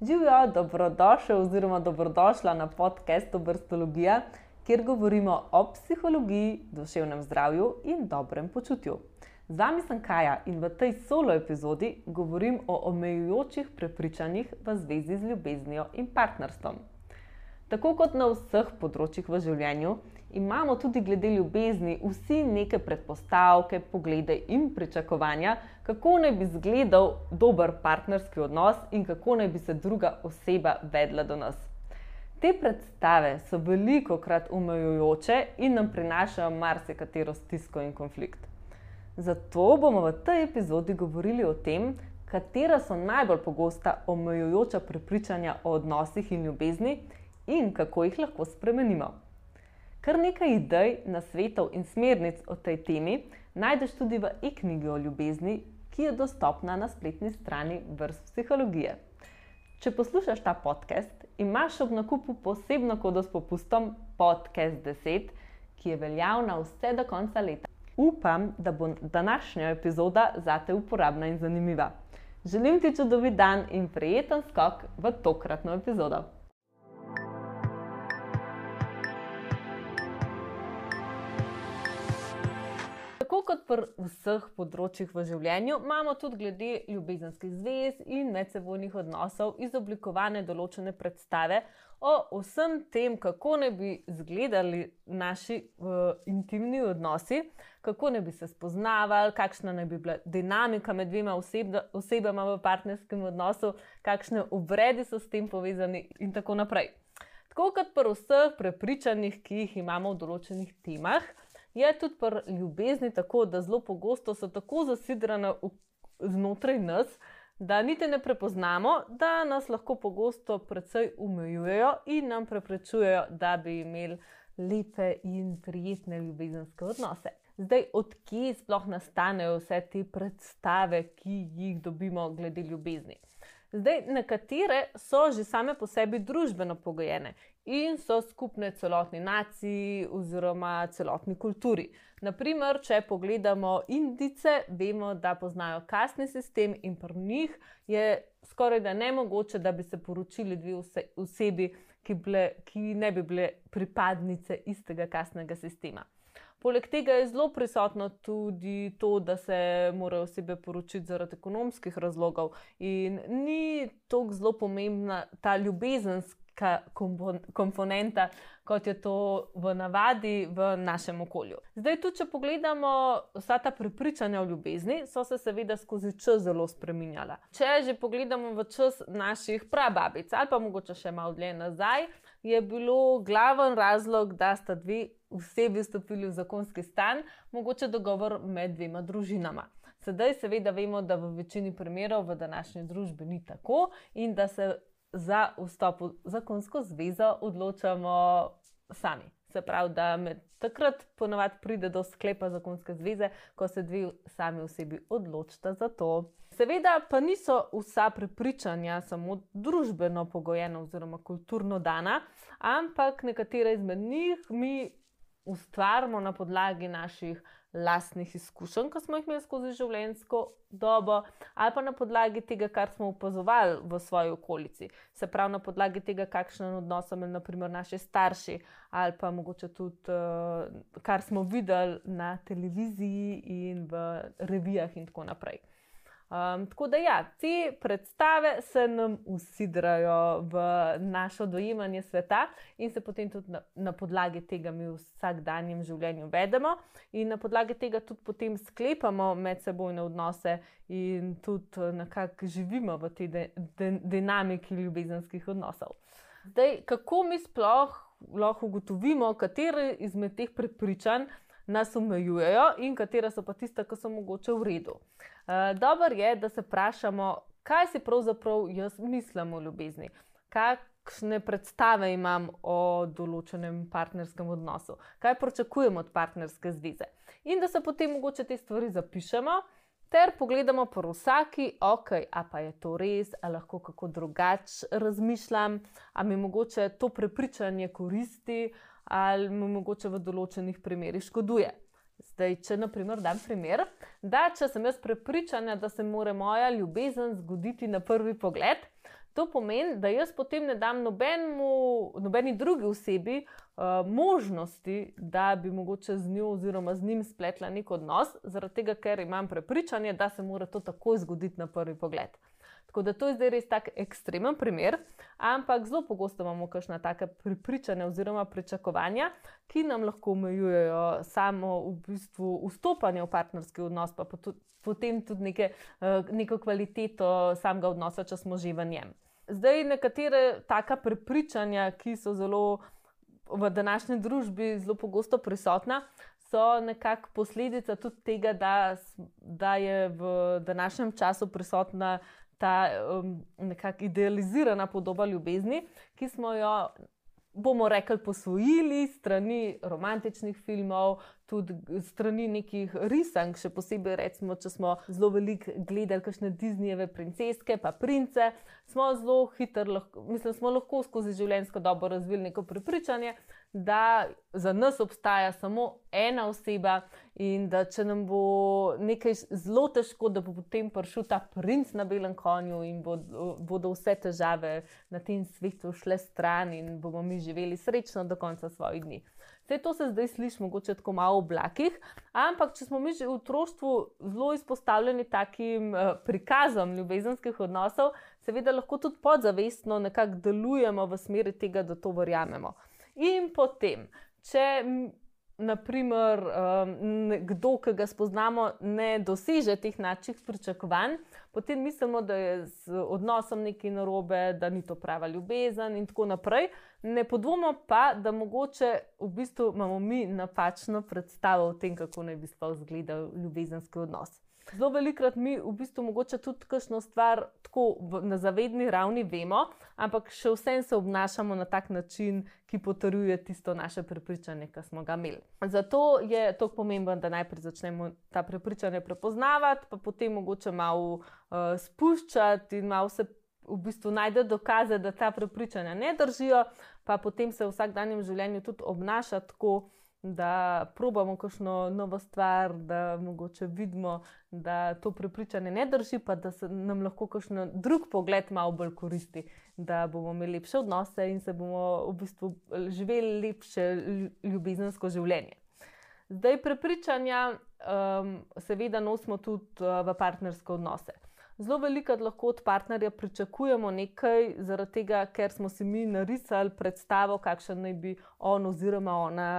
Živijo, dobrodošel oziroma dobrodošla na podkastu Brstologija, kjer govorimo o psihologiji, duševnem zdravju in dobrem počutju. Z vami sem Kaja in v tej solo epizodi govorim o omejujočih prepričanjih v zvezi z ljubeznijo in partnerstvom. Tako kot na vseh področjih v življenju, imamo tudi glede ljubezni vsi neke predpostavke, poglede in pričakovanja, kako naj bi izgledal dober partnerski odnos in kako naj bi se druga oseba vedla do nas. Te predstave so veliko krat umajujoče in nam prinašajo marsikatero stisko in konflikt. Zato bomo v tej epizodi govorili o tem, katera so najbolj pogosta omejujoča prepričanja o odnosih in ljubezni in kako jih lahko spremenimo. Kar nekaj idej, nasvetov in smernic o tej temi najdeš tudi v e-knjigi o ljubezni, ki je dostopna na spletni strani vrst psihologije. Če poslušaš ta podcast, imaš ob nakupu posebno kodo s popustom Podcast 10, ki je veljavna vse do konca leta. Upam, da bo današnja epizoda zate uporabna in zanimiva. Želim ti čudovit dan in prijeten skok v tokratno epizodo. Kot pri vseh področjih v življenju, imamo tudi glede ljubezenskih zvez in medsebojnih odnosov izoblikovane določene predstave o vsem tem, kako ne bi izgledali naši uh, intimni odnosi, kako ne bi se spoznavali, kakšna naj bi bila dinamika med dvema osebda, osebama v partnerskem odnosu, kakšne obredi so s tem povezani in tako naprej. Tako kot pri vseh prepričanjih, ki jih imamo v določenih temah je tudi pri ljubezni tako, da zelo pogosto so tako zasidrane znotraj nas, da niti ne prepoznamo, da nas lahko pogosto precej umejujejo in nam preprečujejo, da bi imeli lepe in prijetne ljubezenske odnose. Zdaj, odkje sploh nastanejo vse te predstave, ki jih dobimo glede ljubezni? Zdaj, nekatere so že same po sebi družbeno pogojene in so skupne celotni naciji oziroma celotni kulturi. Naprimer, če pogledamo Indice, vemo, da poznajo kasni sistem in pri njih je skoraj da nemogoče, da bi se poročili dve osebi, ki, bile, ki ne bi bile pripadnice istega kasnega sistema. Poleg tega je zelo prisotno tudi to, da se morajo osebe poročiti zaradi ekonomskih razlogov, in ni tako zelo pomembna ta ljubezenska komponenta, kot je to v navadi v našem okolju. Zdaj, tudi če pogledamo vsa ta prepričanja o ljubezni, so se seveda skozi čas zelo spremenjala. Če že pogledamo v čas naših prababic ali pa mogoče še malo dlje nazaj, je bilo glaven razlog, da sta dve osebi vstopili v zakonski stan, mogoče dogovor med dvema družinama. Sedaj, seveda, vemo, da v večini primerov v današnji družbi ni tako in da se za vstop v zakonsko zvezo odločamo sami. Se pravi, da med takrat ponovadi pride do sklepa zakonske zveze, ko se dve sami osebi odločita za to. Seveda pa niso vsa prepričanja samo družbeno pogojena oziroma kulturno dana, ampak nekatera izmed njih mi ustvarjamo na podlagi naših lastnih izkušenj, ki smo jih imeli skozi življenjsko dobo, ali pa na podlagi tega, kar smo opazovali v svoji okolici. Se pravi, na podlagi tega, kakšen odnos imamo, naprimer, naši starši, ali pa mogoče tudi, uh, kar smo videli na televiziji in v revijah, in tako naprej. Um, tako da, ja, te predstave se nam usidrajo v našo dojemanje sveta in se potem tudi na, na podlagi tega mi v vsakdanjem življenju vedemo, in na podlagi tega tudi potem sklepamo medsebojne odnose in tudi nekako živimo v tej de, de, dinamiki ljubezenskih odnosov. Zdaj, kako mi sploh lahko ugotovimo, katere izmed teh prepričanj nas omejujejo in katera so pa tiste, ki so mogoče v redu. Uh, Dobro je, da se vprašamo, kaj si pravzaprav jaz mislim o ljubezni, kakšne predstave imam o določenem partnerskem odnosu, kaj pričakujem od partnerske zveze. In da se potem mogoče te stvari zapišemo. Ter pogledamo po vsaki, ok, a pa je to res, ali lahko kako drugače razmišljam, ali mi mogoče to prepričanje koristi, ali mu mogoče v določenih primerih škoduje. Zdaj, če naprimer dam primer, da če sem jaz prepričana, da se mora moja ljubezen zgoditi na prvi pogled, To pomeni, da jaz potem ne dam nobenmu, nobeni drugi osebi uh, možnosti, da bi mogoče z njo oziroma z njim spletla nek odnos, zaradi tega, ker imam prepričanje, da se mora to takoj zgoditi na prvi pogled. Tako da to je zdaj res tak ekstremen primer, ampak zelo pogosto imamo kakšna taka prepričanja oziroma pričakovanja, ki nam lahko omejujejo samo v bistvu vstopanje v partnerski odnos, pa potem tudi neke, uh, neko kvaliteto samega odnosa, če smo že v njem. Zdaj, nekatere taka prepričanja, ki so zelo v današnji družbi zelo pogosto prisotna, so nekako posledica tudi tega, da, da je v današnjem času prisotna ta um, nekako idealizirana podoba ljubezni, ki smo jo bomo rekli, posvojili strani romantičnih filmov, tudi strani nekih risank, še posebej, recimo, če smo zelo veliko gledali kakšne Disneyjeve princeske, pa prince, smo zelo hitro, mislim, smo lahko skozi življenjsko dobo razvili neko prepričanje, da za nas obstaja samo ena oseba in da če nam bo nekaj zelo težko, da bo potem prišel ta princ na belem konju in bodo, bodo vse težave na tem svetu šle stran in bomo mi živeli srečno do konca svojih dni. Vse to se zdaj sliši mogoče tako malo v oblakih, ampak če smo mi že v otroštvu zelo izpostavljeni takim uh, prikazom ljubezenskih odnosov, seveda lahko tudi podzavestno nekako delujemo v smeri tega, da to verjamemo. In potem, če naprimer nekdo, ki ga spoznamo, ne doseže teh naših pričakovanj, potem mislimo, da je z odnosom nekaj narobe, da ni to prava ljubezen in tako naprej. Ne podvomimo pa, da mogoče v bistvu imamo mi napačno predstavo o tem, kako naj bi sploh izgledal ljubezenski odnos. Zelo velikrat mi v bistvu mogoče tudi kakšno stvar tako na zavedni ravni vemo, ampak še vsem se obnašamo na tak način, ki potrjuje tisto naše prepričanje, ki smo ga imeli. Zato je to pomembno, da najprej začnemo ta prepričanje prepoznavati, pa potem mogoče malo uh, spuščati in malo se v bistvu najde dokaze, da ta prepričanja ne držijo, pa potem se v vsakdanjem življenju tudi obnašati tako da probamo kakšno novo stvar, da mogoče vidimo, da to prepričanje ne drži, pa da se nam lahko kakšen drug pogled malo bolj koristi, da bomo imeli lepše odnose in se bomo v bistvu živeli lepše ljubezensko življenje. Zdaj, prepričanja, um, seveda, nosimo tudi uh, v partnerske odnose. Zelo veliko lahko od partnerja pričakujemo nekaj, zaradi tega, ker smo si mi narisali predstavo, kakšen naj bi on oziroma ona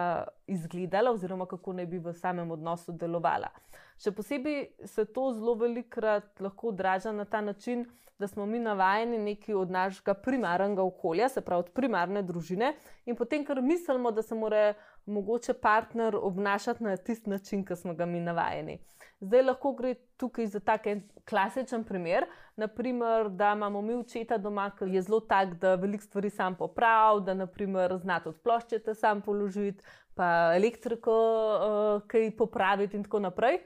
izgledala, oziroma kako naj bi v samem odnosu delovala. Še posebej se to zelo velikokrat lahko odraža na ta način, da smo mi navajeni neki od našega primarnega okolja, se pravi od primarne družine, in potem, ker mislimo, da se mora mogoče partner obnašati na tisti način, ki smo ga mi navajeni. Zdaj lahko gre tukaj za tak klasičen primer, naprimer, da imamo mi očeta doma, ki je zelo tak, da veliko stvari sam popravi, da naprimer zna tudi ploščete sam položiti, pa elektriko uh, kaj popraviti in tako naprej.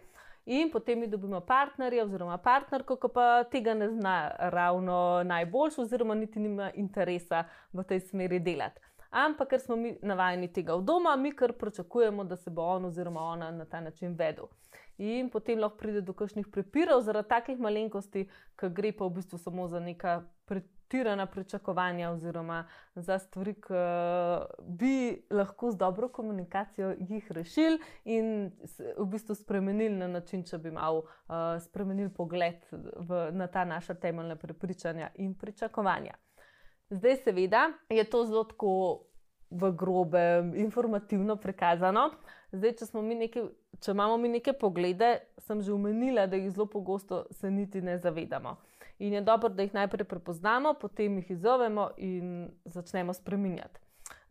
In potem mi dobimo partnerja oziroma partnerko, ki pa tega ne zna ravno najboljš, oziroma niti nima interesa v tej smeri delati. Ampak ker smo mi navajeni tega v doma, mi kar pričakujemo, da se bo on oziroma ona na ta način vedel in potem lahko pride do kakšnih prepirov zaradi takih malenkosti, ki gre pa v bistvu samo za neka pretirana pričakovanja oziroma za stvari, ki bi lahko z dobro komunikacijo jih rešili in v bistvu spremenili na način, če bi malo uh, spremenili pogled v, na ta naša temeljna prepričanja in pričakovanja. Zdaj, seveda, je to zelo tako v grobe, informativno prikazano. Zdaj, če, nekaj, če imamo mi neke poglede, sem že omenila, da jih zelo pogosto se niti ne zavedamo. In je dobro, da jih najprej prepoznamo, potem jih izzovemo in začnemo spreminjati.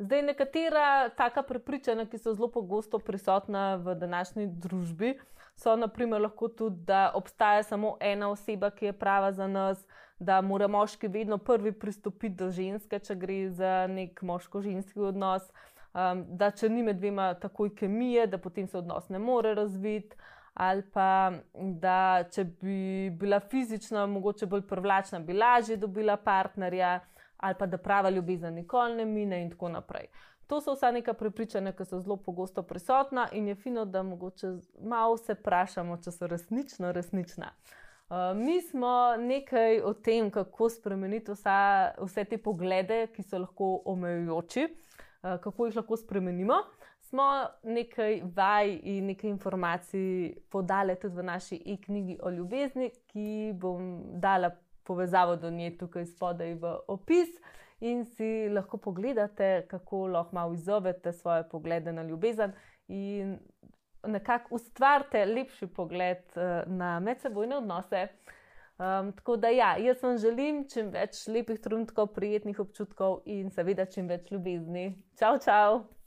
Zdaj, nekatera taka prepričanja, ki so zelo pogosto prisotna v današnji družbi, so naprimer lahko tudi, da obstaja samo ena oseba, ki je prava za nas, da mora moški vedno prvi pristopiti do ženske, če gre za nek moško-ženski odnos, um, da če ni med dvema takoj kemije, da potem se odnos ne more razviti. Ali pa da, če bi bila fizično mogoče bolj privlačna, bi lažje dobila partnerja, ali pa da prava ljubezen nikoli ne mine, in tako naprej. To so vsa neka prepričanja, ki so zelo pogosto prisotna, in je fino, da mogoče malo se vprašamo, če so resnično resnična. Uh, mi smo nekaj o tem, kako spremeniti vsa, vse te poglede, ki so lahko omejujoči, uh, kako jih lahko spremenimo. Smo nekaj vaj in nekaj informacij podali tudi v naši e-knjigi o ljubezni, ki bom dala povezavo do nje tukaj spodaj v opis. In si lahko pogledate, kako lahko malo izzovete svoje poglede na ljubezen in nekako ustvarite lepši pogled uh, na medsebojne odnose. Um, tako da, ja, jaz vam želim čim več lepih trenutkov, prijetnih občutkov in seveda čim več ljubezni. Čau, čau!